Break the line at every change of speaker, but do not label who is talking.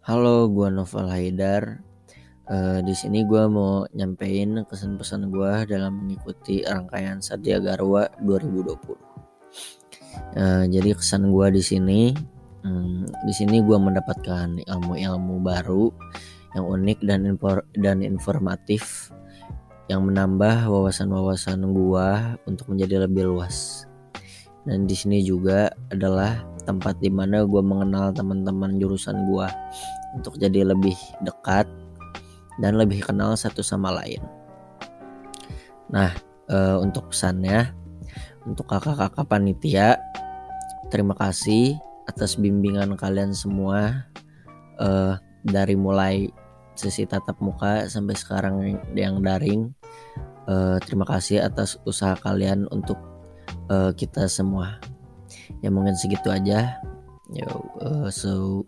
Halo, gua Novel Haidar. Uh, di sini gua mau nyampein kesan-pesan gua dalam mengikuti rangkaian Satya Garwa 2020. Uh, jadi kesan gua di sini, um, di sini gua mendapatkan ilmu-ilmu baru yang unik dan infor dan informatif yang menambah wawasan-wawasan gua untuk menjadi lebih luas. Dan di sini juga adalah tempat di mana gue mengenal teman-teman jurusan gue untuk jadi lebih dekat dan lebih kenal satu sama lain. Nah, e, untuk pesannya untuk kakak-kakak panitia, terima kasih atas bimbingan kalian semua e, dari mulai sesi tatap muka sampai sekarang yang daring. E, terima kasih atas usaha kalian untuk kita semua. Ya mungkin segitu aja. Yo, uh, so